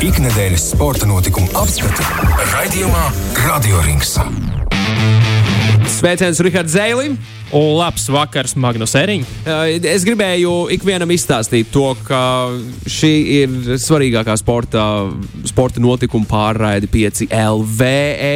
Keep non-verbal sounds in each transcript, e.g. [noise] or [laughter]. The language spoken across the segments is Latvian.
Ikdienas sporta notikumu apskati raidījumā Radio Rings. Sveiciens Rihardam Zēlim! Labs vakars, Magnus Eriņš. Es gribēju ikvienam izstāstīt to, ka šī ir svarīgākā sporta, sporta notikuma pārraide 5 LV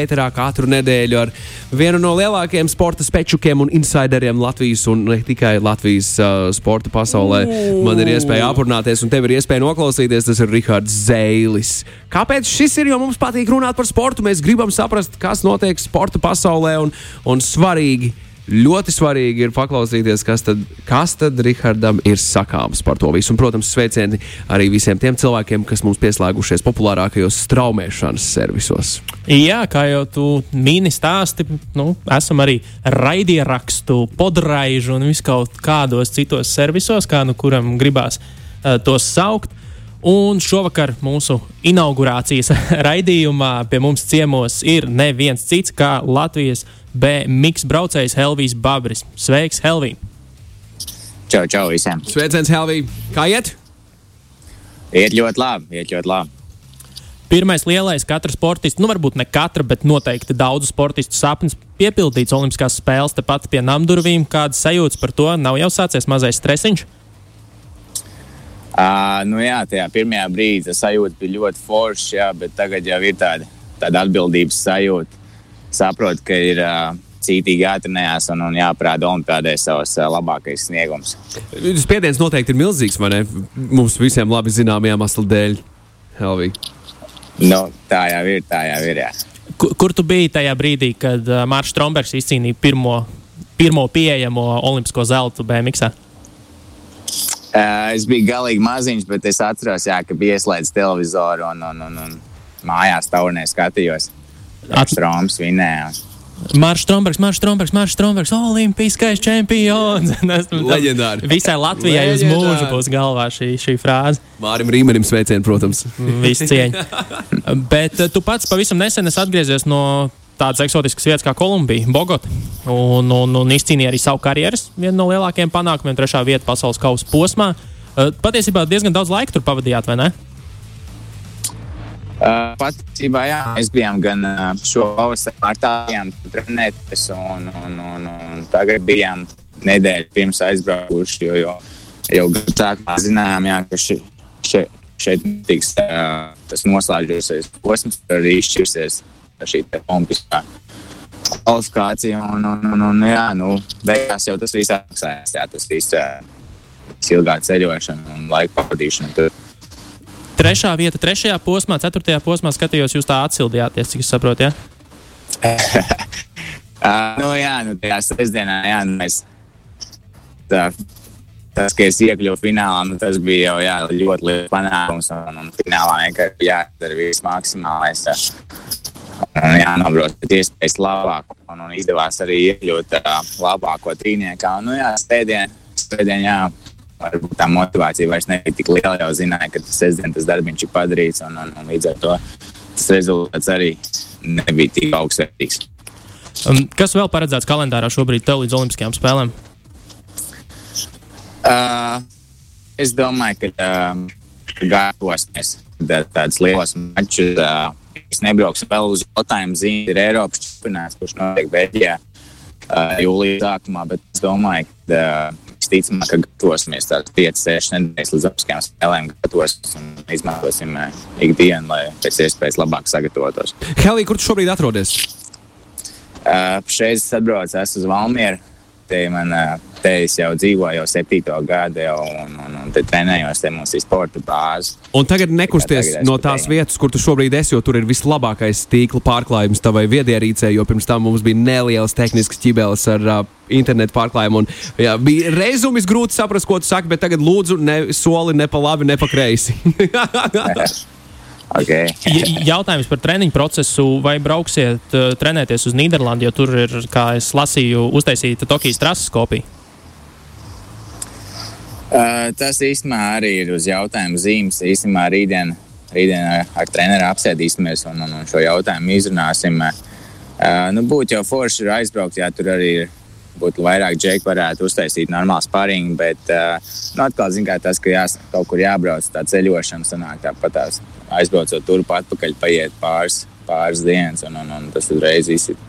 ēterā katru nedēļu ar vienu no lielākajiem sporta spečukiem un insideriem Latvijas un ne tikai Latvijas uh, sporta pasaulē. Man ir iespēja aprunāties un tev ir iespēja noklausīties. Tas ir Rihards Zēlis. Kāpēc šis ir? Jo mums patīk runāt par sportu. Mēs gribam saprast, kas notiek sporta pasaulē un, un svarīgi ļoti svarīgi ir paklausīties, kas tad, kas tad Rihardam ir sakāms par to visu. Un, protams, sveicieni arī visiem tiem cilvēkiem, kas mums pieslēgušies populārākajos straumēšanas servisos. Jā, kā jau tu mini stāsti, nu, esam arī raidierakstu, podraižu un viskaut kādos citos servisos, kā nu kuram gribās uh, tos saukt. Un šovakar mūsu inaugurācijas [laughs] raidījumā pie mums ciemos ir neviens cits kā Latvijas B-miks braucējs Helvijas Babris. Sveiks, Helvija! Čau, čau visiem! Sveiciens, Helvija! Kā iet? Iet ļoti labi, iet ļoti labi. Pirmais lielais katra sportista, nu varbūt ne katra, bet noteikti daudzu sportistu sapnis piepildīts Olimpiskās spēles tepat pie namdurvīm. Kādas sajūtas par to? Nav jau sācies mazais stresiņš? Uh, nu jā, tajā pirmajā brīdī tas sajūta bija ļoti foršs, jā, bet tagad jau ir tāda, tāda atbildības sajūta. Saprotu, ka ir uh, cītīgi jātrenējas un, un jāparāda Olimpijādē savs uh, labākais sniegums. Spiediens noteikti ir milzīgs, vai ne? Mums visiem labi zināmajām aslu dēļ, Helvija. Nu, tā jau ir, tā jau ir. Jā. Kur, kur tu biji tajā brīdī, kad Mārcis Strombergs izcīnīja pirmo, pirmo pieejamo olimpisko zeltu BMX? Es biju galīgi maziņš, bet es atceros, jā, ka bija ieslēgts televizoru un, un, un, un mājās taurnē skatījos. Atstroms vinēja. Mārcis Strombergs, Mārcis Strombergs, Mārcis Strombergs, olimpiskais čempions. [laughs] Leģendāri. Visai Latvijai uz mūžu būs galvā šī, šī frāze. Mārim Rīmenim sveicienu, protams. Visu cieņu. [laughs] Bet tu pats pavisam nesen esi atgriezies no tādas eksotiskas vietas kā Kolumbija, Bogota. Un, un, un izcīnīja arī savu karjeras, vienu no lielākajiem panākumiem, trešā vieta pasaules kausa posmā. Patiesībā diezgan daudz laika tur pavadījāt, vai ne? Uh, patiesībā, jā, mēs bijām gan uh, šo pavasari martā, bijām trenēties, un, un, un, un tagad bijām nedēļu pirms aizbraukuši, jo, jo jau sākumā zinājām, jā, ka ši, še, šeit tiks uh, tas noslēdzošais posms, arī izšķirsies šī olimpiskā kvalifikācija, un, un, un, un jā, nu, beigās jau tas viss atmaksājās, jā, tas viss uh, ilgā ceļošana un laika pavadīšana tur. Trešā vieta, trešajā posmā, ceturtajā posmā skatījos, jūs tā atsildījāties, cik es saprotu. Ja? uh, [laughs] nu, jā, nu, tajā sestdienā, jā, nu, mēs, tā, tas, ka es iekļuvu finālā, nu, tas bija jau jā, ļoti liels panākums. Un, un finālā vienkārši jādara viss maksimālais. Un jānobrauc pēc iespējas labāk. Un, un izdevās arī iekļūt uh, labāko trīniekā. Un, nu, jā, stēdien, stēdien, jā, varbūt tā motivācija vairs nebija tik liela. Jau zināja, ka tas sestdien tas darbiņš ir padarīts, un, un, un līdz ar to tas rezultāts arī nebija tik augstsvērtīgs. Um, kas vēl paredzēts kalendārā šobrīd tev līdz Olimpiskajām spēlēm? Uh, es domāju, ka um, gatavosimies tādas lielas mačus. Uh, es nebraukšu vēl uz jautājumu zīmi. Ir Eiropas čempionāts, kurš notiek Beļģijā uh, jūlijā sākumā, bet es domāju, ka uh, visticamāk, ka gatavosimies tādas 5-6 nedēļas līdz apskām spēlēm, gatavosim un izmantosim uh, ikdienu, lai pēc iespējas labāk sagatavotos. Helī, kur tu šobrīd atrodies? Uh, šeit es atbraucu, esmu uz Valmieru. Te, man, te es jau dzīvoju, jau septīto gadu, jau, un, un, un te trenējos, te mums ir sporta bāze. Un tagad nekusties tagad no tās vietas, kur tu šobrīd esi, jo tur ir vislabākais tīkla pārklājums tavai viedierīcei, jo pirms tam mums bija nelielas tehniskas ķibeles ar uh, internetu pārklājumu. Un, jā, bija reizes grūti saprast, ko tu saki, bet tagad lūdzu ne soli ne pa labi, ne pa kreisi. [laughs] [laughs] [laughs] Okay. Jautājums par treniņu procesu. Vai brauksiet uh, trenēties uz Nīderlandi, jo tur ir, kā es lasīju, uztaisīta Tokijas trases kopija? Uh, tas īstenībā arī ir uz jautājumu zīmes. Īstenībā rītdien, rītdien ar treneru apsēdīsimies un, un, un šo jautājumu izrunāsim. Uh, nu, būtu jau forši ir aizbraukt, ja tur arī ir būtu vairāk džeku, varētu uztaisīt normālu sparingu. Bet, uh, nu, atkal, zin, kā tas, ka jās, kaut kur jābrauc, tā ceļošana sanāk tāpat tās aizbraucot turp atpakaļ, paiet pāris, pāris dienas, un, un, un tas uzreiz izsit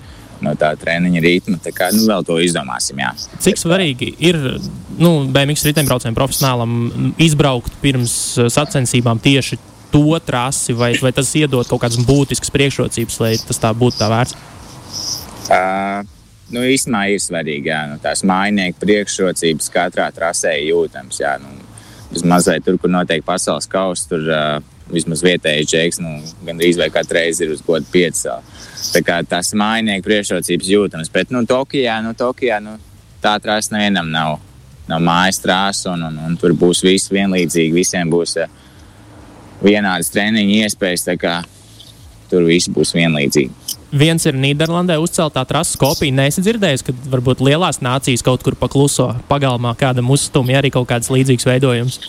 no tā treniņa ritma. Tā kā nu, vēl to izdomāsim. Jā. Cik svarīgi ir nu, BMX riteņbraucējiem profesionālam izbraukt pirms sacensībām tieši to trasi, vai, vai tas iedod kaut kādas būtiskas priekšrocības, lai tas tā būtu tā vērts? Uh, nu, īstenībā ir svarīgi, ja nu, tās mājinieku priekšrocības katrā trasē jūtams. Jā, nu, vismaz tur, kur notiek pasaules kausa, tur uh, vismaz vietējais džeks, nu, gandrīz vai katru reizi ir uz godu piecā. Tā kā tas mājinieku priekšrocības jūtams. Bet, nu, Tokijā, nu, Tokijā nu, tā trasa nevienam nav. Nav mājas trāsa, un, un, un tur būs viss vienlīdzīgi. Visiem būs uh, vienādas treniņa iespējas. Tur viss būs vienlīdzīgi. Viens ir Nīderlandē uzceltā trases kopija. Nesi dzirdējis, ka varbūt lielās nācijas kaut kur pakluso pagalmā kādam uzstumj arī kaut kāds līdzīgs veidojums.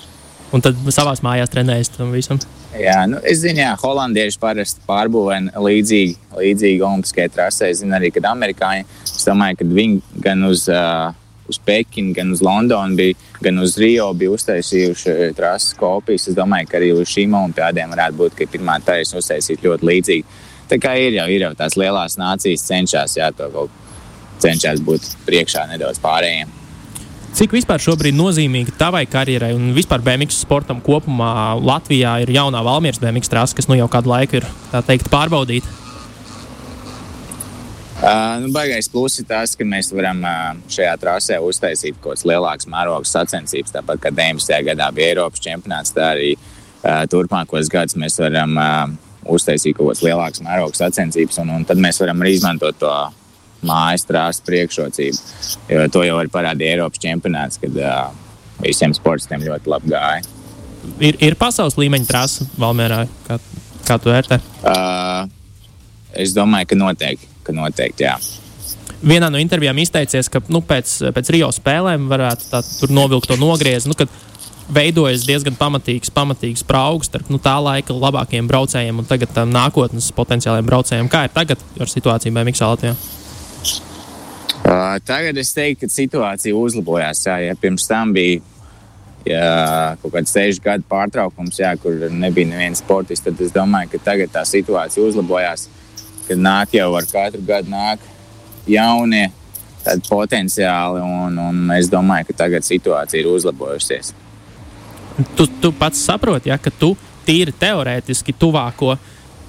Un tad savā mājās trenējas tam visam. Jā, nu, es zinu, ka holandieši parasti pārbūvē līdzīgi, līdzīgi Olimpiskajai trasē. Es zinu arī, ka amerikāņi, es domāju, ka viņi gan uz, uh, uz Pekinu, gan uz Londonu, bija, gan uz Rio bija uztaisījuši trases kopijas. Es domāju, ka arī uz šīm olimpiādēm varētu būt, ka pirmā taisa uztaisīt ļoti līdzīgi. Tā kā ir jau, ir jau tās lielās nācijas cenšas, jā, to kaut cenšas būt priekšā nedaudz pārējiem. Cik vispār šobrīd nozīmīga tavai karjerai un vispār BMX sportam kopumā Latvijā ir jaunā Valmieras BMX trasa, kas nu jau kādu laiku ir teikt, pārbaudīta? Uh, nu, baigais pluss ir tas, ka mēs varam uh, šajā trasē uztaisīt kaut kādas lielākas mērogas sacensības. Tāpat kā 19. gadā bija Eiropas čempionāts, tā arī uh, turpmākos gadus mēs varam uh, uztaisīt kaut kādas lielākas mērogas sacensības, un, un tad mēs varam arī izmantot to mājas trāsu priekšrocību. Jo to jau var parādīt Eiropas čempionāts, kad uh, visiem sportistiem ļoti labi gāja. Ir, ir pasaules līmeņa trasa Valmērā, kā, kā tu vērtē? Uh, es domāju, ka noteikti, ka noteikti jā. Vienā no intervijām izteicies, ka nu, pēc, pēc Rio spēlēm varētu tā, novilkt to nogriezni. Nu, veidojas diezgan pamatīgs, pamatīgs praugs starp nu, tā laika labākajiem braucējiem un tagad um, nākotnes potenciālajiem braucējiem. Kā ir tagad ar situāciju BMX Latvijā? Uh, tagad es teiktu, ka situācija uzlabojās. Jā, ja pirms tam bija jā, kaut kāds sešu gadu pārtraukums, jā, kur nebija neviens sportists, tad es domāju, ka tagad tā situācija uzlabojās. Kad nāk jau ar katru gadu nāk jaunie potenciāli, un, un es domāju, ka tagad situācija ir uzlabojusies tu, tu pats saproti, ja, ka tu tīri teorētiski tuvāko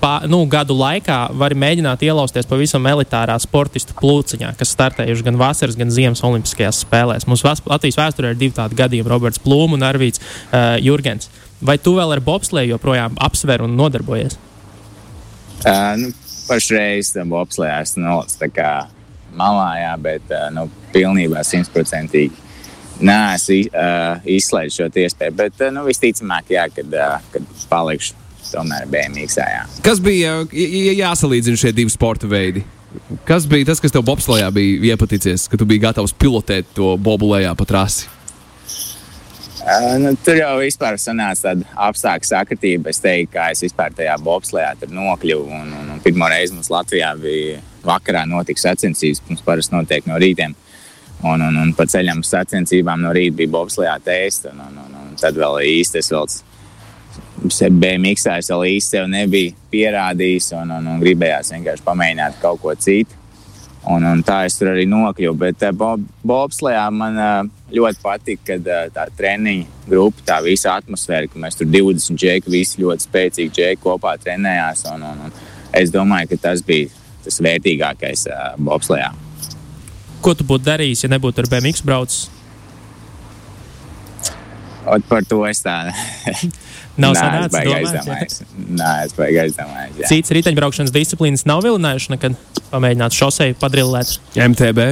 pā, nu, gadu laikā vari mēģināt ielausties pavisam elitārā sportistu plūciņā, kas startējuši gan vasaras, gan ziemas olimpiskajās spēlēs. Mums Latvijas vēsturē ir divi tādi gadījumi - Roberts Plūms un Arvīts uh, Jurgens. Vai tu vēl ar bobslēju joprojām apsver un nodarbojies? Uh, nu, pašreiz tam bobslējā esmu nolicis malā, jā, bet uh, nu, pilnībā simtprocentīgi Nē, es uh, izslēdzu šo iespēju, bet uh, nu, visticamāk, jā, kad, uh, kad palikšu tomēr BMW. Jā. Kas bija jāsalīdzina šie divi sporta veidi? Kas bija tas, kas tev bobslējā bija iepaticies, ka tu biji gatavs pilotēt to bobulējā pa trasi? Uh, nu, tur jau vispār sanāca tāda apstākļu sakritība. Es teiktu, ka es vispār tajā bobslējā nokļuvu. Un, un, un pirmo reizi mums Latvijā bija vakarā notiks sacensības. Mums parasti notiek no rītiem. Un, un, un pa ceļam sacensībām no rīta bija bobslēgā testa. Un, un, un, un tad vēl īsti es vēl BMX es vēl īsti sev nebiju pierādījis un, un, un gribējās vienkārši pamēģināt kaut ko citu. Un, un tā es tur arī nokļuvu. Bet uh, bob, bobslējā man uh, ļoti patīk, kad uh, tā treniņa grupa, tā visa atmosfēra, ka mēs tur 20 džeki, visi ļoti spēcīgi džeki kopā trenējās. Un, un, un es domāju, ka tas bija tas vērtīgākais bobslējā. Ko tu būtu darījis, ja nebūtu ar BMX braucis? Ot par to es tādu. Nav sanācis. Nē, es baigi aizdomājos. Cits riteņbraukšanas disciplīnas nav vilinājuši nekad pamēģināt šoseju padrillēt. MTB.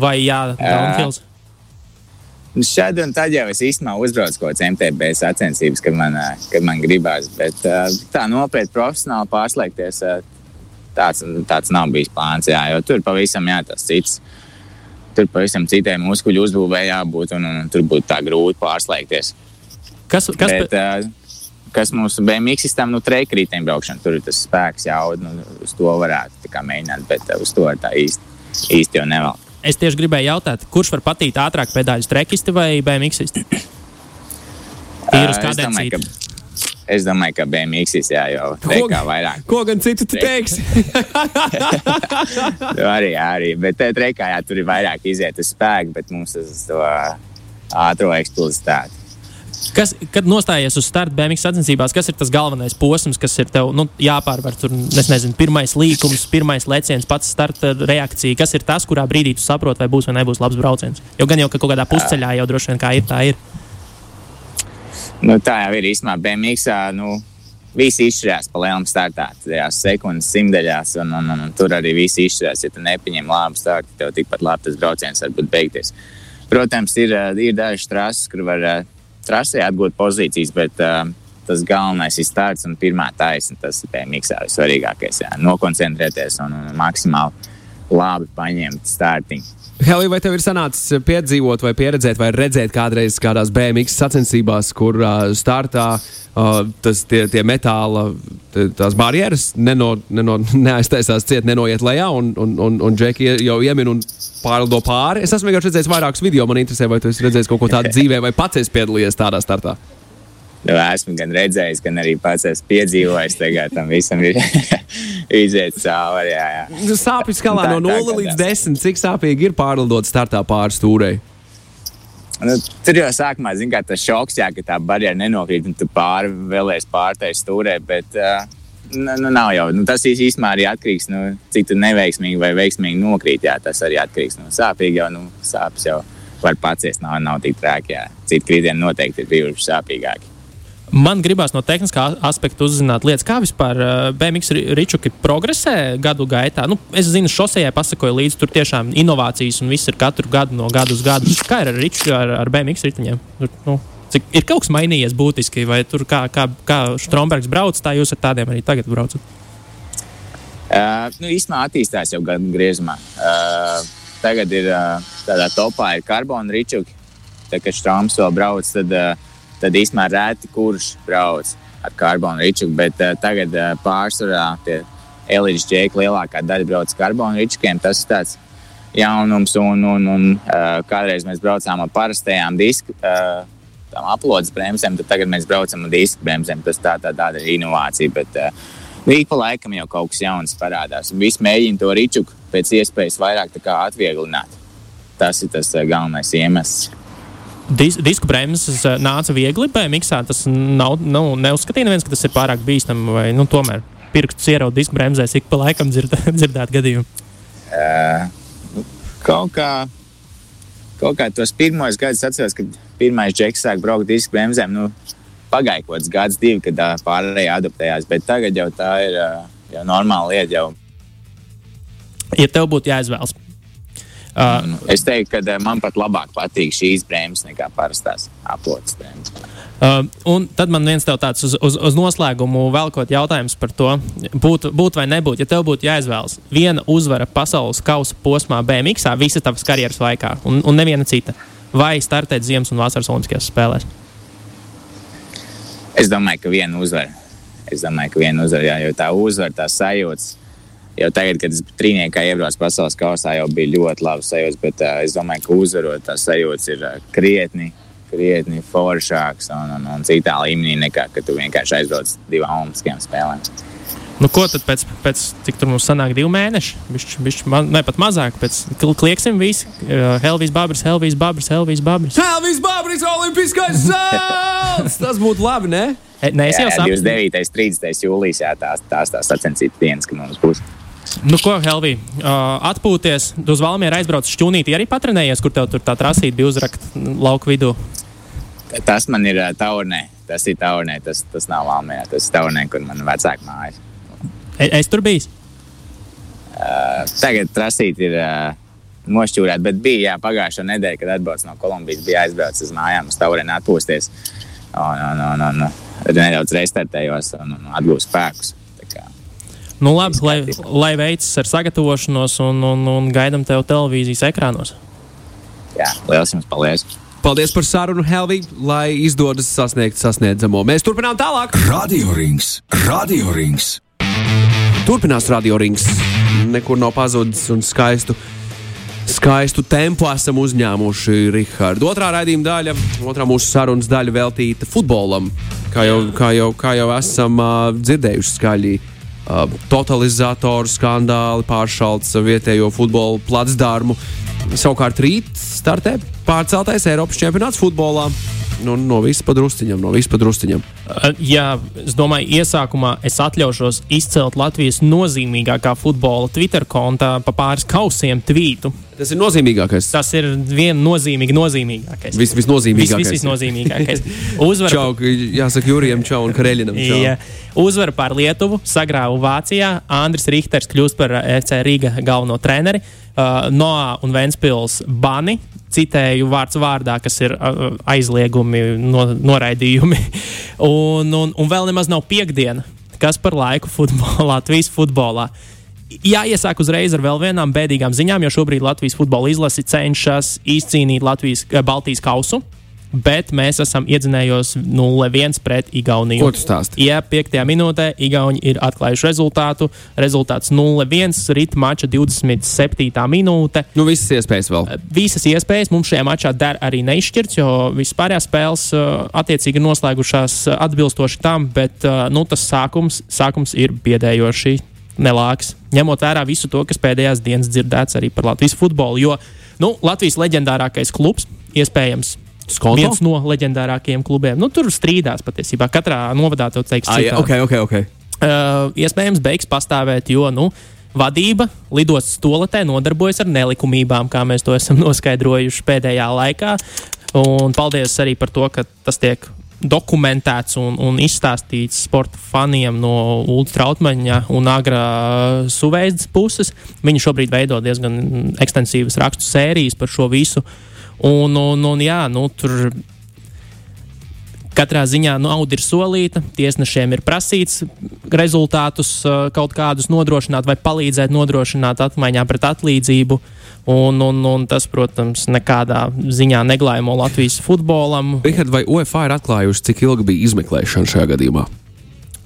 Vai jā, downhills? Nu, šad un tad jau es īstenībā uzbraucu kaut kādas MTB sacensības, kad man, kad man gribās. Bet tā nopietni profesionāli pārslēgties, tāds, tāds nav bijis plāns. Jā, jo tur pavisam jā, tas cits tur pavisam citai muskuļu uzbūvē jābūt, un, un tur būtu tā grūti pārslēgties. Kas, kas, Bet, uh, kas mūsu BMX sistēma, nu, trejka riteņbraukšana, tur ir tas spēks jauda, nu, uz to varētu mēģināt, bet uh, uz to tā īsti, īsti jau nevēl. es tieši gribēju jautāt, kurš var patikt ātrāk pedāļu strekisti vai BMXisti? Uh, es domāju, kadencīt. ka, es domāju, ka BMX jā, jau teikā vairāk. ko gan citu tu teiksi? [laughs] Arī, arī, bet te trekā jā, tur ir vairāk iziet uz spēku, bet mums tas to ātro eksplozitāti. Kas, kad nostājies uz starta BMX sacensībās, kas ir tas galvenais posms, kas ir tev nu, jāpārvar? Tur, nezinu, pirmais līkums, pirmais leciens, pats starta reakcija. Kas ir tas, kurā brīdī tu saproti, vai būs vai nebūs labs brauciens? Jo gan jau ka kaut kādā pusceļā jau droši vien kā ir, tā ir. Nu, tā jau ir īstenībā BMX. Nu, Visi izšķirās pa lielam startā, tajās sekundes simtaļās, un, un, un, un tur arī viss izšķirās. Ja tu nepieņem labu startu, tev tikpat labi tas brauciens var būt beigties. Protams, ir, ir dažas trases, kur var trasē atgūt pozīcijas, bet uh, tas galvenais ir starts un pirmā taisna. Tas ir BMX svarīgākais. Jā. Nokoncentrēties un, un maksimāli labi paņemt startiņu. Helī, vai tev ir sanācis piedzīvot, vai pieredzēt, vai redzēt kādreiz kādās BMX sacensībās, kur uh, startā uh, tas, tie, tie metāla t- tās barjeras neno, neno, neaiztaisās ciet, nenoiet lejā, un, un, un, un džeki jau iemin un pārlido pāri? Es esmu vienkārši redzējis vairākus video, man interesē, vai tu esi redzējis kaut ko tādu dzīvē, vai pats esi piedalījies tādā startā. Nu, esmu gan redzējis, gan arī pats esmu piedzīvojis. Tagad tam visam ir [laughs] iziet cauri. Jā, jā. Nu, Sāpju skalā Tā- no tā 0 līdz gadās. 10, cik sāpīgi ir pārlidot startā pāri stūrei? Nu, tur jau sākumā zin, kā, tas šoks, jā, ka tā barjera nenokrīt un tu pāri vēlēs pārtais stūrē. Bet, uh, nu, nu, nav jau. Nu, tas īs- īstenībā arī atkarīgs no nu, cik tu neveiksmīgi vai veiksmīgi nokrīt. Jā, tas arī atkarīgs no sāpīgi. Jau, nu, sāpes jau var paciest, nav, nav tik traki. Jā. Citi kritieni noteikti ir bijuši sāpīgāki. Man gribās no tehniskā aspekta uzzināt lietas, kā vispār BMX ri- ričuki progresē gadu gaitā. Nu, es zinu, šosejai pasakoju līdzi, tur tiešām inovācijas un viss ir katru gadu no gada uz gadu. Kā ir ar, riču, ar, ar BMX riteņiem? Nu, cik, ir kaut kas mainījies būtiski, vai tur kā, kā, kā Strombergs brauc, tā jūs ar tādiem arī tagad braucat? Uh, nu, īstenībā attīstās jau gadu griezumā. Uh, tagad ir uh, tādā topā ir karbona ričuki. Tā kā Strāms vēl brauc, tad, uh, tad īstenībā rēti kurš brauc ar karbona ričuku. Bet uh, tagad uh, pārsvarā tie elites džeki lielākā daļa brauc ar karbona ričukiem. Tas ir tāds jaunums, un, un, un uh, kādreiz mēs braucām ar parastajām disku. Uh, Tām aplodes bremzēm, tad tagad mēs braucam ar disku bremzēm. Tas tā, tā, tāda ir inovācija. Bet, uh, ik pa laikam jau kaut kas jauns parādās. Un viss mēģina to rīčuku pēc iespējas vairāk atvieglināt. Tas ir tas galvenais iemesls. Dis, disku bremzes uh, nāca viegli BMX. Tas nav, nu, neuzskatīja neviens, ka tas ir pārāk bīstami, vai nu, tomēr pirksts ieraut disku bremzēs, ik pa laikam dzird, [laughs] dzirdēt gadījumu. Uh, kaut kā, kaut kā tos pirmos gadus atceros, kad pirmais džeks sāk braukt disku bremzēm. Nu, Pagāja kaut kāds gads, divi, kad uh, pārējie adaptējās, bet tagad jau tā ir uh, jau normāla lieta. Jau. Ja tev būtu jāizvēlas, uh, Es teiktu, ka uh, man pat labāk patīk šīs bremzes nekā parastās aplodes bremzes. Uh, un tad man viens tāds uz, uz, uz noslēgumu velkot jautājums par to, būt, būt vai nebūt. Ja tev būtu jāizvēlas viena uzvara pasaules kausa posmā BMX, visas tavas karjeras laikā, un, un neviena cita, vai startēt Ziemas un Vasaras Olimpiskajās spēlēs? Es domāju, ka viena uzvara. Es domāju, ka viena uzvara, jā, jo tā uzvara, tā sajūta. Jau tagad, kad es trīniekā iebraucu pasaules kausā, jau bija ļoti labi sajūta, bet uh, es domāju, ka uzvarot tā sajūta ir uh, krietni, krietni foršāks un, un, un citā līmenī nekā, kad tu vienkārši aizbrauc divām olimpiskajām spēlēm. Nu, ko tad pēc, pēc cik tur mums sanāk, divi mēneši? Bišķi, bišķi, ma, ne pat mazāk, pēc kl- klieksim visi. Uh, Helvijas Babris, Helvijas Babris, Helvijas Babris. Elvis Babris, Olimpiskais [laughs] zelts! Tas būtu labi, ne? E, Nē, es Jā, jau saprotu. 29. 30. jūlijā jā, tās tās tās sacensības dienas, kad mums būs. Nu, ko, Helvija, uh, atpūties, uz Valmieru aizbrauc šķūnīti, arī patrenējies, kur tev tur tā trasīta bija uzrakta lauku vidū. Tas man ir uh, taurnē. Tas ir taurnē, tas, tas nav Valmijā. Tas ir taurnē, kur man vecāki mājas. E, es tur biju. Uh, tagad trasīt ir uh, nošķūrēta, bet bija jā, pagājušā nedēļa, kad atbraucu no Kolumbijas, bija aizbraucis uz mājām, uz taurienu atpūsties. Un, un, un, un, un nedaudz restartējos un, un atgūstu spēkus. Nu, labi, lai, lai veicas ar sagatavošanos un, un, un gaidām tevi televīzijas ekrānos. jā, liels jums paldies! Paldies par sarunu, Helvī, lai izdodas sasniegt sasniedzamo. Mēs turpinām tālāk. Radio Rings, Radio Rings. Turpinās radio rings. Nekur nav pazudis un skaistu. skaistu tempu esam uzņēmuši Rihardu. Otrā raidījuma daļa, otrā mūsu sarunas daļa veltīta futbolam. Kā jau, kā jau, kā jau esam uh, dzirdējuši skaļi, uh, totalizatoru skandāli, pāršalts vietējo futbola placdarmu. Savukārt rīt startē pārceltais Eiropas čempionāts futbolā. Nu, no visas padrusciņām, no visas padrusciņām. Uh, Jā, es domāju, iesākumā es atļaušos izcelt Latvijas nozīmīgākā futbola Twitter kontā pa pāris kausiem tvītu. Tas ir nozīmīgākais. Tas ir viens nozīmīgi nozīmīgākais. Vis, visnozīmīgākais. Vis, vis, visnozīmīgākais. Uzvar, Čau, jāsaka Jurijam Čau un Kareļinam. Čau. Ja, uzvaru pār Lietuvu, sagrāvu Vācijā. Andris Richters kļūst par FC Rīga galveno treneri. Uh, Noā un Ventspils Bani. Citēju vārds vārdā, kas ir uh, aizliegumi, no, noraidījumi. [laughs] un, un, un vēl nemaz nav piekdiena, kas par laiku futbolā, [laughs] Latvijas futbolā. Jāiesāk uzreiz ar vēl vienām bēdīgām ziņām, jo šobrīd Latvijas futbola izlase cenšas izcīnīt Latvijas eh, Baltijas kausu. Bet mēs esam iedzinējos 0-1 pret Igauniju. Ko tu stāsti? Jā, piektajā minūtē Igauni ir atklājuši rezultātu. Rezultāts 0-1, rīta mača 27. minūte. Nu, visas iespējas vēl. Visas iespējas mums šajā mačā der arī neizšķirts, jo vispārējās spēles uh, attiecīgi noslēgušās atbilstoši tam, bet uh, nu, tas sākums, sākums ir biedējoši nelāks. Ņemot vērā visu to, kas pēdējās dienas dzirdēts arī par Latvijas futbolu. Jo nu, Latvijas leģendārākais klubs, iespējams, Skonto? viens no leģendārākajiem klubiem, nu, tur strīdās patiesībā. Katrā novadā to teiks. Ah, jā, ok, ok. okay. Uh, iespējams, beigs pastāvēt, jo nu, vadība lidostas toaletē nodarbojas ar nelikumībām, kā mēs to esam [laughs] noskaidrojuši pēdējā laikā. Un paldies arī par to, ka tas tiek dokumentēts un, un izstāstīts sporta faniem no Ulriča Trautmaņa un Agra Suveizdas puses. Viņi šobrīd veido diezgan ekstensīvas rakstu sērijas par šo visu. Un, un, un jā, nu, tur Katrā ziņā nauda ir solīta, tiesnešiem ir prasīts rezultātus kaut kādus nodrošināt vai palīdzēt nodrošināt atmaiņā pret atlīdzību. Un, un, un tas, protams, nekādā ziņā neglājumu Latvijas futbolam. Rihard, vai UEFA ir atklājusi, cik ilgi bija izmeklēšana šajā gadījumā?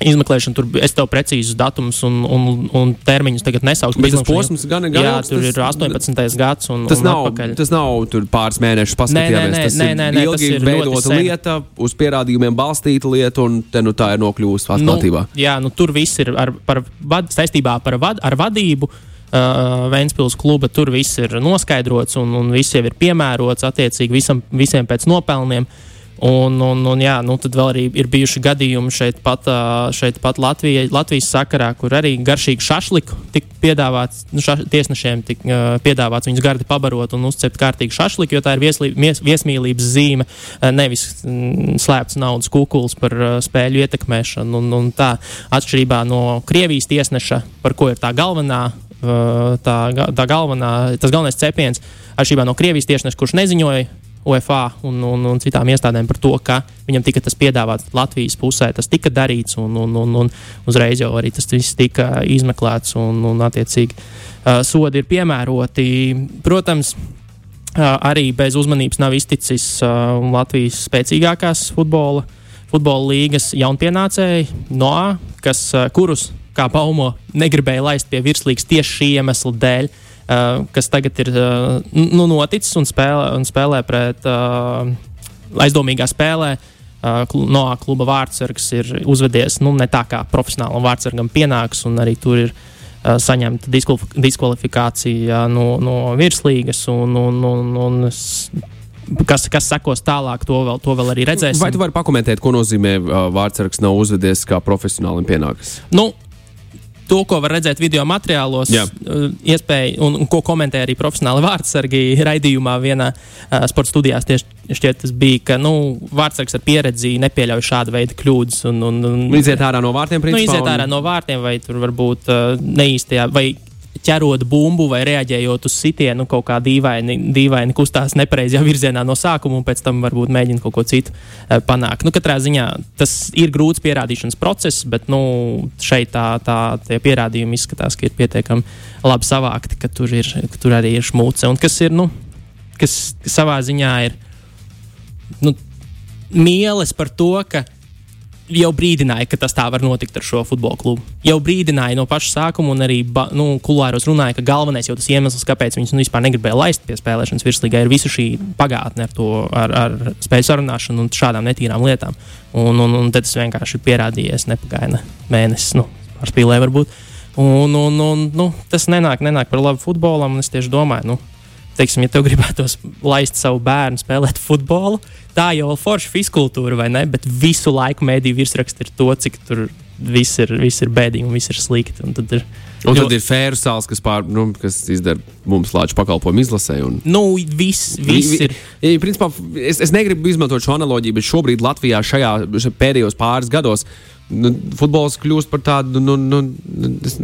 Izmeklēšana tur es tev precīzus datumus un, un, un termiņus tagad nesaukšu. Bet tas posms gan- gan Jā, tur tas- ir 18. gads un, Tas un nav, atpakaļ. tas nav tur pāris mēnešus paskatījāmies. nē, nē, ir nē, nē, tas ilgi ir ļoti veidota lieta, uz pierādījumiem balstīta lieta, un te nu tā ir nokļuvusi atklātībā. Nu, jā, nu, tur viss ir ar, par vad, saistībā par vad, ar vadību. Uh, Vēnspils kluba tur viss ir noskaidrots un, un viss jau ir piemērots attiecīgi visam, visiem pēc nopelniem. Un, un, un jā, nu, tad vēl arī ir bijuši gadījumi šeit pat, šeit pat Latvijai, Latvijas sakarā, kur arī garšīgi šašliku tika piedāvāts, nu, ša, tiesnešiem tika uh, piedāvāts viņus gardi pabarot un uzcept kārtīgi šašliku, jo tā ir vieslī, mies, viesmīlības zīme, nevis mm, slēpts naudas kukuls par uh, spēļu ietekmēšanu. Un, un tā atšķirībā no Krievijas tiesneša, par ko ir tā galvenā tā, tā galvenā, tas galvenais cepiens, atšķirībā no Krievijas tiesneša, kurš neziņoja UEFA un, un, un citām iestādēm par to, ka viņam tika tas piedāvāts Latvijas pusē, tas tika darīts, un, un, un, un uzreiz jau arī tas viss tika izmeklēts, un, un attiecīgi uh, sodi ir piemēroti. Protams, uh, arī bez uzmanības nav izticis uh, Latvijas spēcīgākās futbola, futbola līgas jaunpienācēji, NOA, kas, uh, kurus, kā baumo, negribēja laist pie virslīgas tieši šī iemesla dēļ. Uh, kas tagad ir uh, nu, noticis un spēlē, un spēlē pret uh, aizdomīgā spēlē. No kluba vārdsargs ir uzvedies nu, ne tā, kā profesionālam vārdsargam pienāks, un arī tur ir uh, saņemta diskvalif diskvalifikācija no, no virslīgas. Un, un, un, un s- kas, kas sekos tālāk, to vēl, to vēl arī redzēsim. Vai tu vari pakomentēt, ko nozīmē vārdsargs nav uzvedies kā profesionālim pienākas? Nu, to, ko var redzēt video materiālos, Jā. uh, iespēja, un, un ko komentē arī profesionāli vārdsargi raidījumā, vienā uh, sporta studijā. Tieši šķiet, tas bija, ka nu, vārdsargs ar pieredzi nepieļauj šāda veida kļūdas. Un, un, un, Iziet ārā no vārtiem, nu, principā. iziet ārā no vārtiem, vai tur varbūt uh, neīstajā. Vai ķerot bumbu vai reaģējot uz sitienu, kaut kā dīvaini, dīvaini kustās nepareizajā virzienā no sākuma, un pēc tam varbūt mēģina kaut ko citu uh, panākt. Nu, katrā ziņā tas ir grūts pierādīšanas process, bet nu, šeit tā, tā pierādījumi izskatās, ka ir pietiekami labi savākti, ka tur, ir, ka tur arī ir šmūce. Un kas ir, nu, kas savā ziņā ir nu, mīles par to, ka jau brīdināja, ka tas tā var notikt ar šo futbola klubu. Jau brīdināja no paša sākuma, un arī nu, kulāros runāja, ka galvenais jau tas iemesls, kāpēc viņus nu, vispār negribēja laist pie spēlēšanas virslīgā, ir visa šī pagātne ar to, ar, ar spēju sarunāšanu un šādām netīrām lietām. Un, un, un tad tas vienkārši pierādījies, nepagāja ne mēnesis, nu, ar spīlē varbūt. Un, un, un nu, tas nenāk, nenāk par labu futbolam, un es tieši domāju, nu, teiksim, ja tev gribētos laist savu bērnu spēlēt futbolu, tā jau ir forša fiskultūra, vai ne? Bet visu laiku mēdīju virsraksts ir to, cik tur viss ir, viss ir bēdīgi un viss ir slikti. Un tad ir, Un tad ir fēru sāls, kas, pār, nu, kas izdara mums lāču pakalpojumu izlasē. Un... nu, viss, viss ir. Ja, principā, es, es negribu izmantot šo analoģiju, bet šobrīd Latvijā šajā, šajā pēdējos pāris gados nu, futbols kļūst par tādu. Nu, nu, es,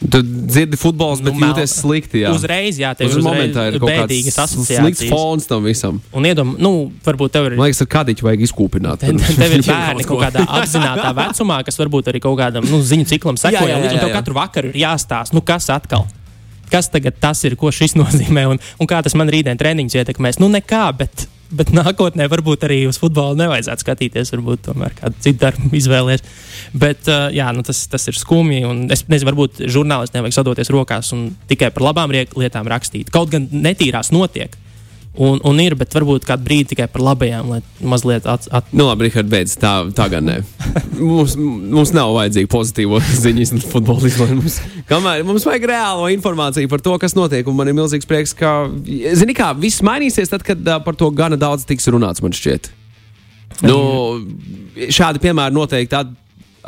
Tu dzirdi futbols, bet nu, jūties slikti. Jā. Uzreiz, jā, tev Uz momentā ir bēdīgas asociācijas. slikts fons tam visam. Un iedom, nu, varbūt tev ir. Man liekas, ar kādiņu vajag izkūpināt. Te, te- tev ir [laughs] bērni kaut kādā apzināta [laughs] vecumā, kas varbūt arī kaut kādam nu, ziņu ciklam sekoja. Jā, jā, jā, Tev jā. katru vakaru ir jāstāsta, nu, kas atkal. Kas tagad tas ir, ko šis [laughs] nozīmē un, un kā tas man rītdien treniņus ietekmēs? Nu, nekā, bet, bet nākotnē varbūt arī uz futbolu nevajadzētu skatīties. Varbūt tomēr kādu citu darbu izvēlēties. Bet uh, jā, nu, tas, tas ir skumji. Es nezinu, varbūt žurnālistiem vajag sadoties rokās un tikai par labām lietām rakstīt. Kaut gan netīrās notiek. Un, un ir, bet varbūt kādu brīdi tikai par labajām, lai mazliet at, at, Nu, labi, Rihard, beidz. Tā, tā gan ne. [laughs] Mums, mums nav vajadzīga pozitīva [laughs] ziņas no futbola izlaimes. Kamēr mums vajag reālo informāciju par to, kas notiek. Un man ir milzīgs prieks, ka, zini, kā viss mainīsies tad, kad uh, par to gana daudz tiks runāts, man šķiet. Nu, šādi piemēri noteikti at,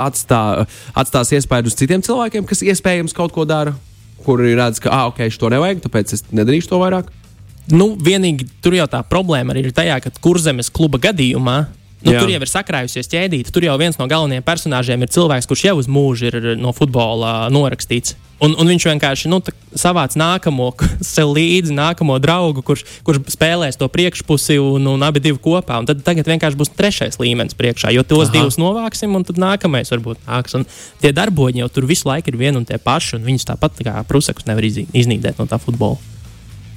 atstā, atstās iespēju uz citiem cilvēkiem, kas iespējams kaut ko dara, kuri redz, ka, ah, ok, šo to nevajag, tāpēc es nedarīšu to vairāk. Nu, vienīgi tur jau tā problēma ir tajā, ka kurzemes kluba gadījumā. Nu, Jā. tur jau ir sakrājusies ķēdīte. Tur jau viens no galvenajiem personāžiem ir cilvēks, kurš jau uz mūžu ir no futbola norakstīts. Un, un viņš vienkārši nu, tā savāc nākamo, [laughs] sev līdzi nākamo draugu, kurš, kurš spēlēs to priekšpusi un, un abi divi kopā. Un tad tagad vienkārši būs trešais līmenis priekšā, jo tos Aha. Divus novāksim, un tad nākamais varbūt nāks. Un tie darboņi jau tur visu laiku ir vieni un tie paši, un viņus tāpat tā kā prusakus nevar iznīdēt no tā futbola.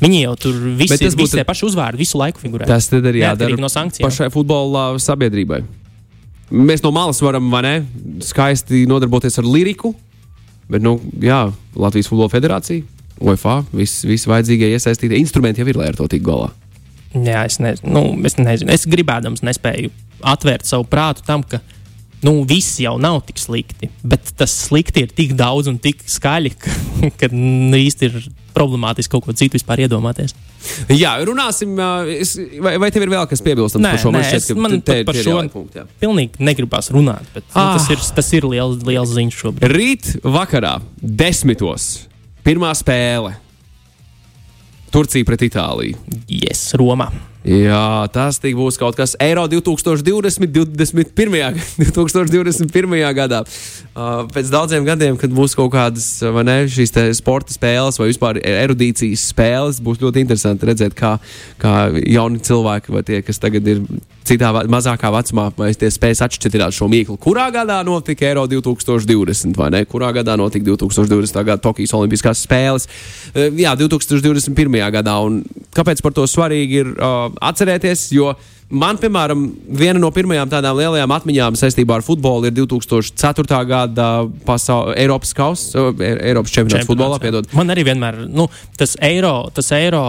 Viņi jau tur visi, tas būtu- tie paši uzvārdi visu laiku figurē. Tas tad arī jādara no sankcijām. pašai futbola sabiedrībai. Mēs no malas varam, vai ne, skaisti nodarboties ar liriku, bet, nu, jā, Latvijas Futbola Federācija, UEFA, visi vis vajadzīgie iesaistītie instrumenti jau ir, lai ar to tiktu galā. Jā, es, ne, nu, es nezinu. Es gribēdams nespēju atvērt savu prātu tam, ka nu, viss jau nav tik slikti. Bet tas slikti ir tik daudz un tik skaļi, [laughs] ka, ka nu, īsti ir problemātiski kaut ko citu vispār iedomāties. Jā, runāsim, es, vai, vai tev ir vēl kas piebilstams par šo? ka man te- par šo- jā. Pilnīgi negribas runāt, bet ah. Nu, tas ir, tas ir liels, liels ziņš šobrīd. Rīt vakarā, desmitos, pirmā spēle. Turcija pret Itāliju. Yes, Romā. Jā, tas būs kaut kas Eiro 2020, 21. 2021. gadā. Uh, pēc daudziem gadiem, kad būs kaut kādas vai ne, šīs sporta spēles vai vispār erudīcijas spēles, būs ļoti interesanti redzēt, kā, kā jauni cilvēki vai tie, kas tagad ir citā mazākā vecumā, vai tie spēs atšķirt šo mīklu. Kurā gadā notika Eiro 2020 vai ne? Kurā gadā notika 2020. gada Tokijas Olimpiskās spēles? Uh, jā, 2021. gadā. Un kāpēc par to svarīgi ir uh, atcerēties? Jo man, piemēram, viena no pirmajām tādām lielajām atmiņām saistībā ar futbolu ir 2004. gada pasaules Eiropas kausa, uh, Eiropas čempionāts futbolā. Piedod. Man arī vienmēr nu, tas eiro, tas eiro,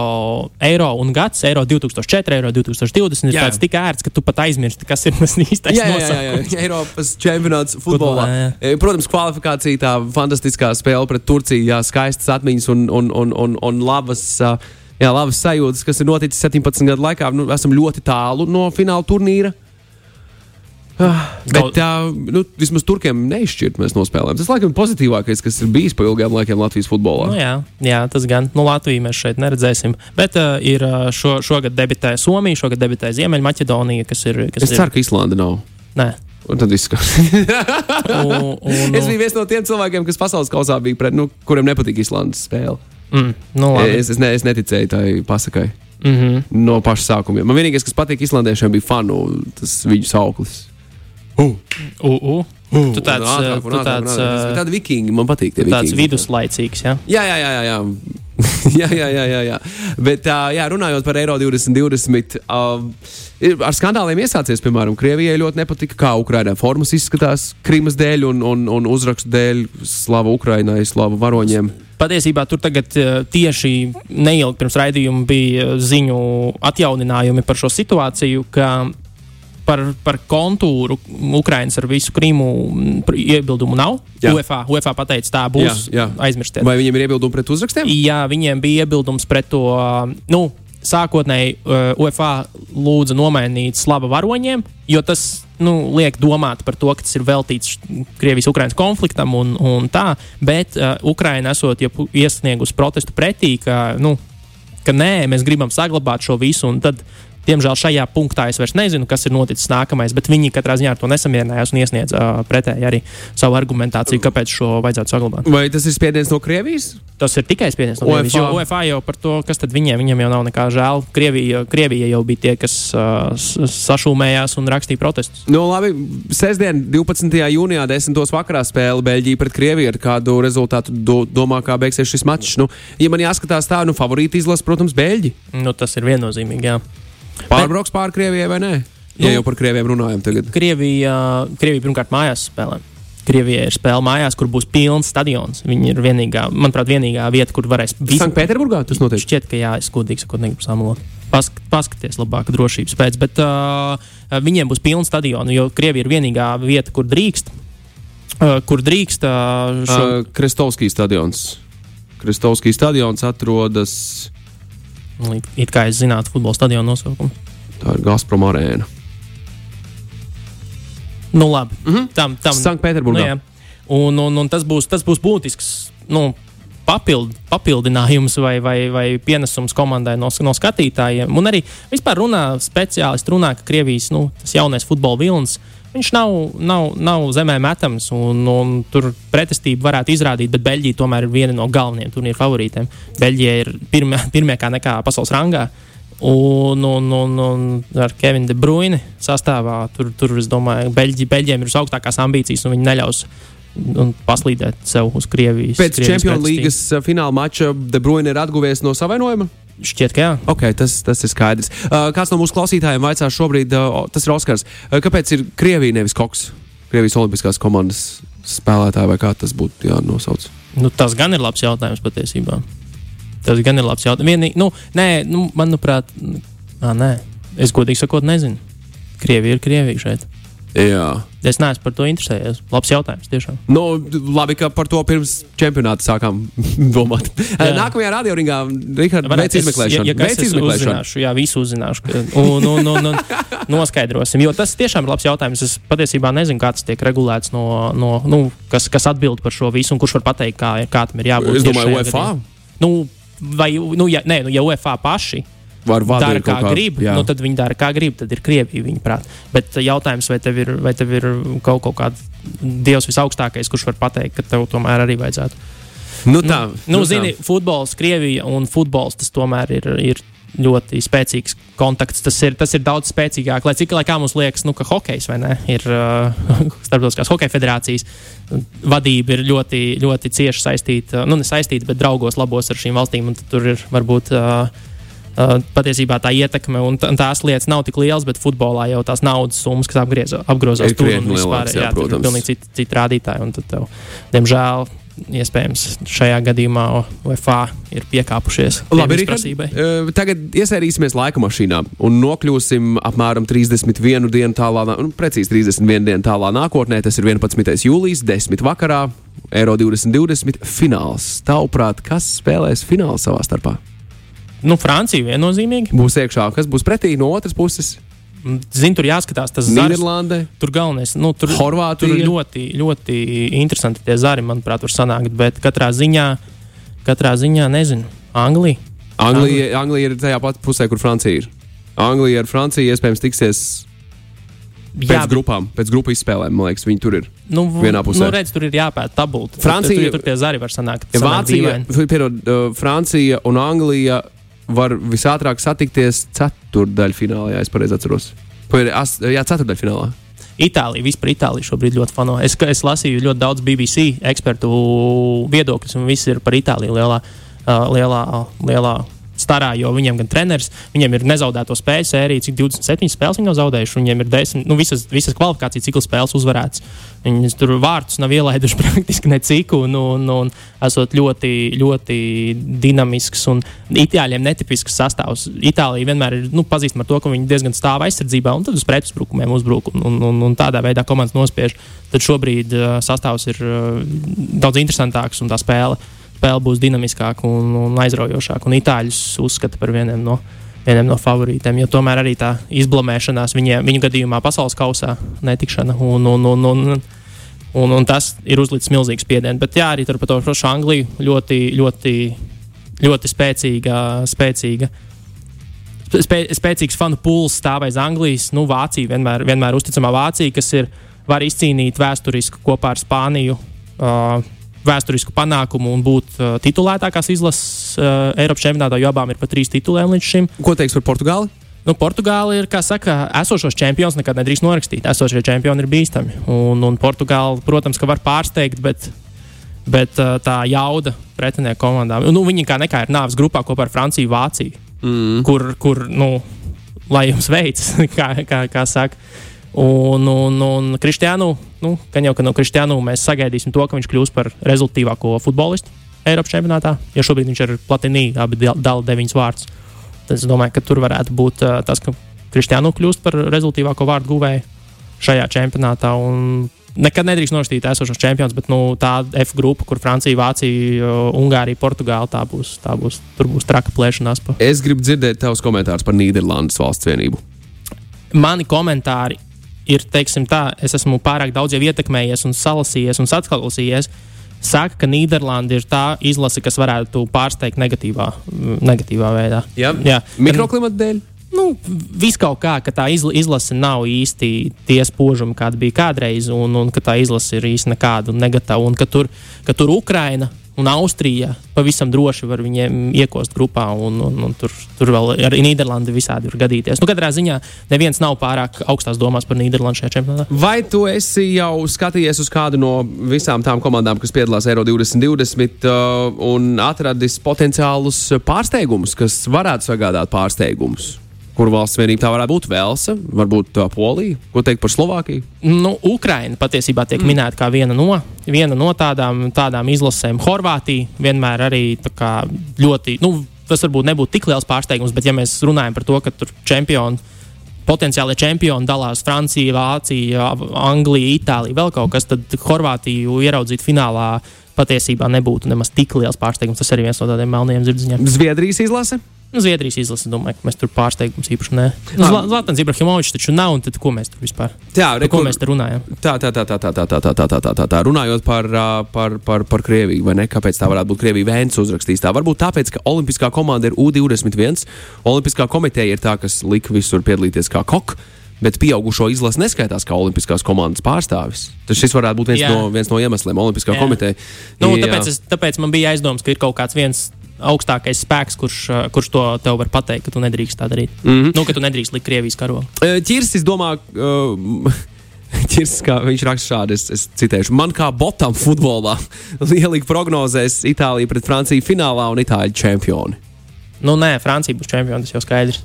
eiro un gads, eiro 2004, eiro 2020 ir Jā. tāds tik ērts, ka tu pat aizmirsti, kas ir tas [laughs] īstais Jā, jā, jā, nosaukums. jā. [laughs] Eiropas čempionāts futbolā. Futbolā, jā. E, Protams, kvalifikācija, tā fantastiskā spēle pret Turciju, jā, skaistas atmiņas un, un, un, un, un labas. ā, Jā, labas sajūtas, kas ir noticis 17 gadu laikā. Nu, esam ļoti tālu no fināla turnīra. Ah, Bet tā, nu, vismaz turkiem neizšķirt mēs nospēlējām. Tas, laikam, ir pozitīvākais, kas ir bijis pa ilgiem laikiem Latvijas futbolā. Nu, jā, jā, tas gan. Nu, Latviju mēs šeit neredzēsim. Bet uh, ir šo, šogad debitē Somija, šogad debitē Ziemeļmaķedonija, kas ir. Kas Es ir ceru, ka Islanda nav. Nē. Un tad viss kārtībā. [laughs] Es biju viens no tiem cilvēkiem, kas pasaules kausā bija pret, nu, kuriem nepatīk Islandes spēle. Mm, nu, labi. Es, es, ne, es neticēju tai pasakai Mm -hmm. no paša sākuma. Man vienīgais, kas patīk islandiešiem, bija fanu tas viņu sauklis. Uh, U, u. Tu tāds, uh, un tu tāds, ātrāk. uh, Tādi vikingi man patīk. tie tāds vikingi. viduslaicīgs. Ja? Jā, jā, jā, jā, jā. jā, [laughs] jā, jā, jā, jā. Bet, uh, jā, runājot par Eiro 2020, uh, ar skandāliem iesācies, piemēram, Krievijai ļoti nepatika, kā Ukraiņā formas izskatās Krimas dēļ un, un, un uzrakstu dēļ Slava Ukraiņai, Slava varoņiem. Patiesībā tur tagad uh, tieši neilgi pirms raidījuma bija ziņu atjauninājumi par šo situāciju, ka par, par kontūru Ukraiņas ar visu Krimu iebildumu nav. Jā. UEFA, UEFA pateica, tā būs. Jā, jā. Aizmirstiet. Vai viņiem ir iebildumi pret uzrakstiem? Jā, viņiem bija iebildums pret to. Nu, Sākotnēji uh, UEFA lūdza nomainīt slavu varoņiem, jo tas nu, liek domāt par to, ka tas ir veltīts Krievijas-Ukrainas konfliktam un, un tā. Bet uh, Ukraina esot iesniegusi protestu pretī, ka, nu, ka nē, mēs gribam saglabāt šo visu. un Tad Diemžēl šajā punktā es vairs nezinu, kas ir noticis nākamais, bet viņi katrā ziņā ar to nesamierinājās un iesniedza uh, pretēji arī savu argumentāciju, kāpēc šo vajadzētu saglabāt. Vai tas ir spiediens no Krievijas? Tas ir tikai spiediens no Krievijas. Jo UEFA jau par to, kas tad viņiem, viņiem jau nav nekā žēl. Krievija, Krievija jau bija tie, kas uh, sašūmējās un rakstīja protestus. Nu, labi, sestdien, 12. jūnijā, 10. vakarā spēle Beļģija pret Krieviju. Ar kādu rezultātu do, domā, kā beigsies šis mačs? Nu, ja man jāskatās tā, nu, favorīti izlasa, protams, Beļģi. Nu, tas ir viennozīmīgi. Jā. Pārbrauks pāri Krievijai vai nē? Ja nu, jau par Krieviem runājam tagad. Krievija, Krievija pirmkārt mājās spēlē. Krievijai ir spēle mājās, kur būs pilns stadions. Viņa ir vienīgā, manuprāt, vienīgā vieta, kur varēs būt. Sanktpēterburgā tas notiek. Šķiet, ka jā, es godīgi sakot, negribu samalot. Pask, paskaties, labāk drošības pēc, bet uh, viņiem būs pilns stadions, jo Krievija ir vienīgā vieta, kur drīkst. Uh, kur drīkst uh, šo... uh, Kristovskijas stadions. Kristovskijas stadions atrodas. It, it kā es zinātu, futbola stadiona nosaukumu. Tā ir Gazprom arēna. Nu, labi. Mm -hmm. tam, tam, Sanktpēterburgā. Nu, jā. un, un, un tas, būs, tas būs būtisks nu, papild, papildinājums vai, vai, vai pienesums komandai no, no skatītājiem. Un arī vispār runā speciālisti, runā, ka Krievijas nu, jaunais futbola vilnis. Viņš nav, nav, nav zemē metams, un, un tur pretestību varētu izrādīt, bet Beļģija tomēr ir viena no galvenajiem turnīra favorītiem. Beļģija ir pirmie, [laughs] pirmie kā nekā pasaules rangā. Un, un, un, un ar Kevinu De Bruyne sastāvā tur, tur es domāju, Beļģi, Beļģiem ir visaugstākās ambīcijas, un viņi neļaus un paslīdēt sev uz Krievijas. Pēc Krievijas Champions. League fināla mača De Bruyne ir atguvies no savainojuma. Šķiet, ka jā. Okay, tas, tas ir skaidrs. Uh, kāds no mūsu klausītājiem vaicā šobrīd, uh, tas ir Oskars, uh, kāpēc ir Krievija nevis Koks? Krievijas Olimpiskās komandas spēlētāji vai kā tas būtu jānosauc? Nu, tas gan ir labs jautājums patiesībā. Tas gan ir labs jautājums. Vienīgi, nu, nē, nu, manuprāt, nā, nē. es godīgi sakot, nezinu. Krievija ir Krievija šeit. Jā. Es neesmu par to interesējies. Labs jautājums, tiešām. Nu, labi, ka par to pirms čempionāta sākām [laughs] domāt. Jā. Nākamajā radioringā Rihards veic izmeklēšanu. Ja, ja Veic izmeklēšanu. uzzināšu, jā, visu uzzināšu. Un, un, un, un [laughs] noskaidrosim. Jo tas tiešām ir labs jautājums. Es patiesībā nezinu, kā tas tiek regulēts, no, no, nu, kas, kas atbild par šo visu un kurš var pateikt, kā, kā tam ir jābūt. Es domāju, gadījumā. Nu, vai, nu, ja, nē, nu, ja UEFA paši var vadīt kā kā. grib, jā. nu, tad viņi dara kā grib, tad ir Krievija viņa prāt. Bet jautājums, vai tev ir, vai tev ir kaut, kaut kāds dievs visaugstākais, kurš var pateikt, ka tev tomēr arī vajadzētu. Nu, tā, Nu, tā. zini, futbols, Krievija un futbols tas tomēr ir. ir Ļoti spēcīgs kontakts. Tas ir, tas ir daudz spēcīgāk. Lai cik lai kā mums liekas, nu, ka hokejs vai ne, ir uh, [laughs] starptautiskās hokeja federācijas vadība ir ļoti, ļoti cieši saistīta, nu, ne saistīta, bet draugos labos ar šīm valstīm. Tur ir varbūt uh, Uh, patiesībā tā ietekme un tā- tās lietas nav tik lielas, bet futbolā jau tās naudas summas, kas apgriezo, apgrozās tur un vispār, jā, jā, tur ir pilnīgi citi, citi rādītāji. un tad Tev, diemžēl, iespējams, šajā gadījumā UEFA ir piekāpušies Labi, Rihard, prasībai. tagad iesērīsimies laika mašīnā un nokļūsim apmēram 31 dienu tālā, nu, precīzi 31 dienu tālā nākotnē. Tas ir 11. jūlijas, 10. vakarā, Eiro 2020 fināls. Tavuprāt, kas spēlēs finālu savā starpā? Nu, Francija viennozīmīgi. Būs iekšā, kas būs pretī no otras puses? Zinu, tur jāskatās tas zars. Nīderlande, Tur galvenais, nu, tur, Horvātija. tur ļoti, ļoti interesanti tie zari, manuprāt, var sanākt. Bet katrā ziņā, katrā ziņā nezinu, Anglija. Anglija, Anglija ir tajā pat pusē, kur Francija ir. Anglija ar Franciju iespējams tiksies pēc Jā, grupām, pēc grupu izspēlēm. Man liekas, viņi tur ir. Nu, vienā pusē. Nu, redz, tur ir jāpēta tabula. Francija- tur, tur, tur tie zari var sanākt. Ja Vācija, pierod, uh, Francija un Anglija var visātrāk satikties ceturdaļfinālā, ja es pareizi atceros. As- Jā, ceturdaļfinālā. Itālija, vispār Itālija šobrīd ļoti fano. Es, es lasīju ļoti daudz BBC ekspertu viedokļus, un viss ir par Itāliju lielā. uh, lielā, lielā starā, jo viņiem gan treneris, viņiem ir nezaudēto spēļu sērija, cik 27 spēles viņi nav zaudējuši. Viņiem ir 10, nu, visas, visas kvalifikācijas cikla spēles uzvarētas. Viņi tur vārtus nav ielaiduši [laughs] praktiski necik, un, un, un esot ļoti, ļoti dinamisks un itāļiem netipisks sastāvs. Itālija vienmēr ir nu, pazīstama ar to, ka viņi diezgan stāv aizsardzībā un tad uz pretuzbrukumiem uzbruk un, un, un, un tādā veidā komandas nospiež. Tad šobrīd uh, sastāvs ir uh, daudz interesantāks un tā spēle spēle būs dinamiskāka un, un aizraujošāka. Un itāļus uzskata par vieniem no, vieniem no favorītiem, jo tomēr arī tā izblamēšanās viņiem, viņu gadījumā pasaules kausā netikšana. Un, un, un, un, un, un tas ir uzlicis milzīgs spiediens. Bet jā, arī tur par to pašu Angliju ļoti, ļoti, ļoti spēcīga. spēcīga Spē, spēcīgs fanu pūlis stāv aiz Anglijas. Nu, Vācija vienmēr, vienmēr uzticamā Vācija, kas ir, var izcīnīt vēsturiski kopā ar Spāniju uh, vēsturisku panākumu un būt uh, titulētākās izlases uh, Eiropas čempionātā, jo abām ir pat trīs titulēm līdz šim. Ko teiks par Portugāli? Nu, Portugāla ir, kā saka, esošos čempions nekad nedrīkst norakstīt. Esošie čempioni ir bīstami. Un, un Portugāla, protams, ka var pārsteigt, bet, bet uh, tā jauda pretinieku komandām. Nu, viņi kā nekā ir nāves grupā kopā ar Franciju, Vāciju, mm. kur, kur nu, lai jums veicas, [laughs] kā, kā, kā saka. Un, un, un Kristiānu, nu, gan jau ka no Kristiānu mēs sagaidīsim to, ka viņš kļūs par rezultātīvāko futbolistu Eiropas čempionātā. Ja šobrīd viņš ir platinī, abi dala deviņas vārdus, es domāju, ka tur varētu būt uh, tas, ka Kristiānu kļūst par rezultātīvāko vārdu guvēju šajā čempionātā. Un nekad nedrīkst nostīt esošos čempionus, bet nu, tā F grupa, kur Francija, Vācija, Ungārija, Portugāla, tā būs, tā būs, tur būs traka plēšanās. Pa. Es gribu dzirdēt tavus komentārus par Nīderlandes valsts vienību. Mani komentāri ir, teiksim, tā, es esmu pārāk daudz jau ietekmējies un salasījies un atklausījies. Saka, ka Nīderlanda ir tā izlase, kas varētu pārsteigt negatīvā, negatīvā veidā. Jā, Jā. mikroklimata dēļ. Nu, Viskaut kā, ka tā izlase nav īsti tie spožumi, kādi bija kādreiz, un, un ka tā izlase ir īsti nekāda un negatīva. Un ka tur, ka tur Ukraina un Austrija pavisam droši var viņiem iekost grupā, un, un, un tur, tur vēl arī Nīderlanda visādi var gadīties. Nu, katrā ziņā neviens nav pārāk augstās domās par Nīderlandu šajā čempionātā. Vai tu esi jau skatījies uz kādu no visām tām komandām, kas piedalās Eiro 2020 uh, un atradis potenciālus pārsteigumus, kas varētu sagādāt pārsteigumus? Kur valsts vienība tā varētu būt Velsa, varbūt uh, Polija. Ko teikt par Slovākiju? Nu, Ukraina patiesībā tiek mm. minēta kā viena no, viena no tādām, tādām izlasēm. Horvātija vienmēr arī ļoti, nu, tas varbūt nebūtu tik liels pārsteigums, bet ja mēs runājam par to, ka tur čempioni. Potenciāli čempioni dalās Francija, Vācija, Anglija, Itālija, vēl kaut kas. Tad Horvātiju ieraudzīt finālā patiesībā nebūtu nemaz tik liels pārsteigums. Tas arī viens no tādiem melniem zirdziņiem. Zviedrijas izlase? Nu, Zviedrijas izlase, domāju, ka mēs tur pārsteigums īpaši nē. Nu, Zlatans Ibrahimovičs taču nav, un tad ko mēs tur vispār? Jā, re, ko mēs te runājam? Tā, tā, tā, tā, tā, tā, tā, tā, tā, tā, tā, tā. Runājot par, par, par, par Krieviju, vai ne? Kāpēc tā varētu būt Krievija? Vēns uzrakstīs tā. Varbūt tāpēc, ka Olimpiskā komanda ir U21. Olimpiskā komiteja ir tā, kas lika visur piedalīties kā koks bet pieaugušo izlase neskaitās kā olimpiskās komandas pārstāvis. Tas šis varētu būt viens, Jā. no, viens no iemesliem Olimpiskā Jā. komiteja. Nu, tāpēc, es, tāpēc man bija aizdoms, ka ir kaut kāds viens augstākais spēks, kurš, eh, kurš to tev var pateikt, ka tu nedrīkst tā darīt. Mm -hmm. Nu, ka tu nedrīkst likt Krievijas karogu. Ķirsis domā. Uh, [laughs] Ķirs, kā viņš raksta šādi, es, es citēšu. Man kā botam futbolā [laughs] lielīgi prognozēs Itālija pret Franciju finālā un Itāļu čempioni. Nu, nē, Francija būs čempions, tas jau skaidrs.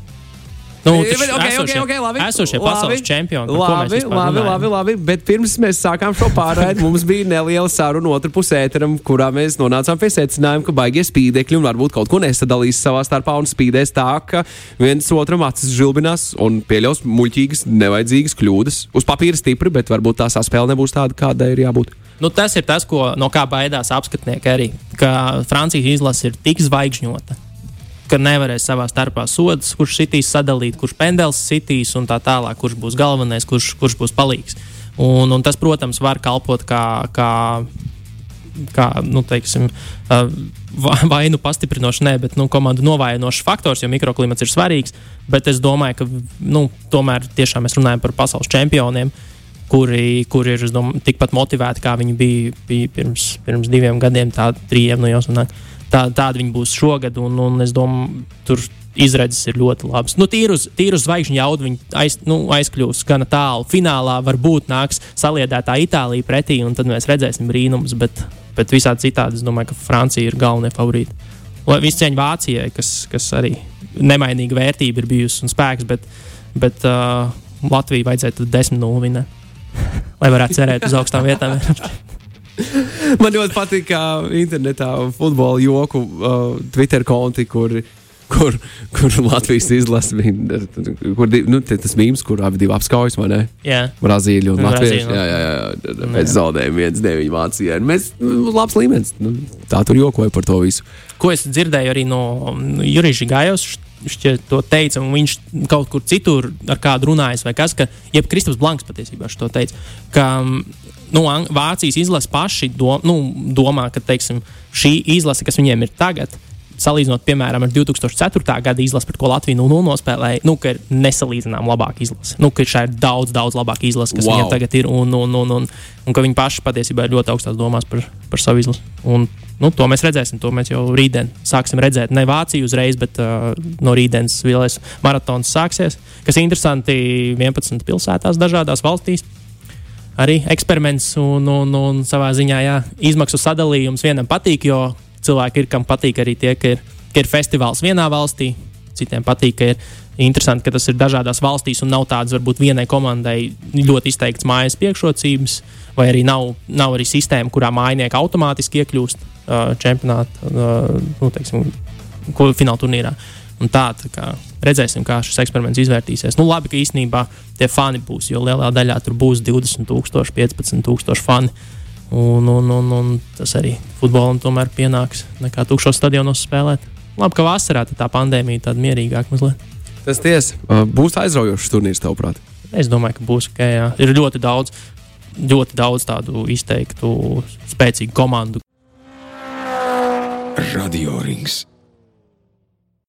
Nu, okay, okay, okay, okay, labi, esošie labi, pasaules čempioni. Labi, labi, labi, labi, bet pirms mēs sākām šo pārraidi, [laughs] mums bija neliela saruna otru pusē, kurā mēs nonācām pie secinājuma, ka baigie spīdekļi un varbūt kaut ko nesadalīs savā starpā un spīdēs tā, ka viens otram acis žilbinās un pieļaus muļķīgas, nevajadzīgas kļūdas. Uz papīra stipri, bet varbūt tā saspēle nebūs tāda, kādai ir jābūt. Nu, tas ir tas, ko, no kā baidās apskatnieki arī, ka Francijas izlase ir tik zvaigžņota ka nevarēs savā starpā sodas, kurš sitīs sadalīt, kurš pendels sitīs un tā tālāk, kurš būs galvenais, kurš, kurš būs palīgs. Un, un tas, protams, var kalpot kā, kā, kā nu, teiksim, vainu pastiprinošs, ne, bet nu, komandu novājinošs faktors, jo mikroklimats ir svarīgs. Bet es domāju, ka nu, tomēr tiešām mēs runājam par pasaules čempioniem. Kuri, kuri ir domāju, tikpat motivēti, kā viņi bija, bija pirms, pirms diviem gadiem, tā trījiem no jau sanāk. Uh, tā, tāda viņi būs šogad. Un, un es domāju, tur izredzes ir ļoti labas. Nu, tīru uz, tīru uz zvaigžņu jaudu viņi aiz, nu, aizkļūs gana tālu. Finālā varbūt nāks saliedētā Itālija pretī, un tad mēs redzēsim brīnumus. Bet, bet visādi citādi es domāju, ka Francija ir galvenie favorīti. Viss cieņa Vācijai, kas, kas arī nemainīga vērtība ir bijusi un spēks, bet, bet uh, Latvijai vajadzētu 10-0 vinēt. [laughs] Lai varētu cerēt uz augstām vietām. [laughs] Man ļoti patīk, kā internetā futbola joku uh, Twitter konti, kur kur, kur Latvijas izlase bija. Kur, nu, tas mīmīms, kur abi bija apskaujas, vai ne? Jā, Brazīlija un Latvijas. Jā, jā, jā. Mēs zaudējām viens deviņu Vācijā. Mēs, nu, labs līmenis. Nu, tā tur jokoja par to visu. ko es dzirdēju arī no no Jurija Gājos. Šķiet, to teica, un viņš kaut kur citur ar kādu runājis, vai kas, ka, jeb Kristaps Blanks patiesībā šo teica, ka nu, Ang- Vācijas izlase paši dom, nu, domā, ka teiksim, šī izlase, kas viņiem ir tagad, salīdzinot, piemēram, ar 2004. gada izlasi, pret ko Latvija 0-0 nospēlēja, nu, ka ir nesalīdzināmā labāka izlase. Nu, ka šī ir daudz, daudz labāka izlase, kas Wow. viņiem tagad ir, un, un, un, un, un ka viņi paši patiesībā ir ļoti augstās domās par, par savu izlasi. Un, nu, to mēs redzēsim, to mēs jau rītdien sāksim redzēt. Ne Vācija uzreiz, bet uh, no rītdienas vilēs maratons sāksies, kas interesanti 11 pilsētās dažādās valstīs arī eksperiments un, un, un savā ziņā jā, izmaksu sadalījums vienam patīk, jo cilvēki ir, kam patīk arī tie, ka ir, ka ir festivāls vienā valstī, citiem patīk, ka ir interesanti, ka tas ir dažādās valstīs un nav tādas varbūt vienai komandai ļoti izteikts mājas priekšrocības, vai arī nav, nav arī sistēma, kurā mājnieki automātiski iekļūst uh, čempionātā, uh, nu, teiksim, fināla turnīrā. Un tā, tā kā redzēsim, kā šis eksperiments izvērtīsies. Nu, labi, ka īstenībā tie fani būs, jo lielā daļā tur būs 20,000, 15,000 fani. Un, un, un, un tas arī futbolam tomēr pienāks nekā tukšos stadionos spēlēt. Labi, ka vasarā tā pandēmija tāda mierīgāka mazliet. Tas tiesa. Uh, būs aizraujošs turnīrs, tavuprāt. Es domāju, ka būs ok. Jā. Ir ļoti daudz, ļoti daudz tādu izteiktu, spēcīgu komandu, Radio Rings.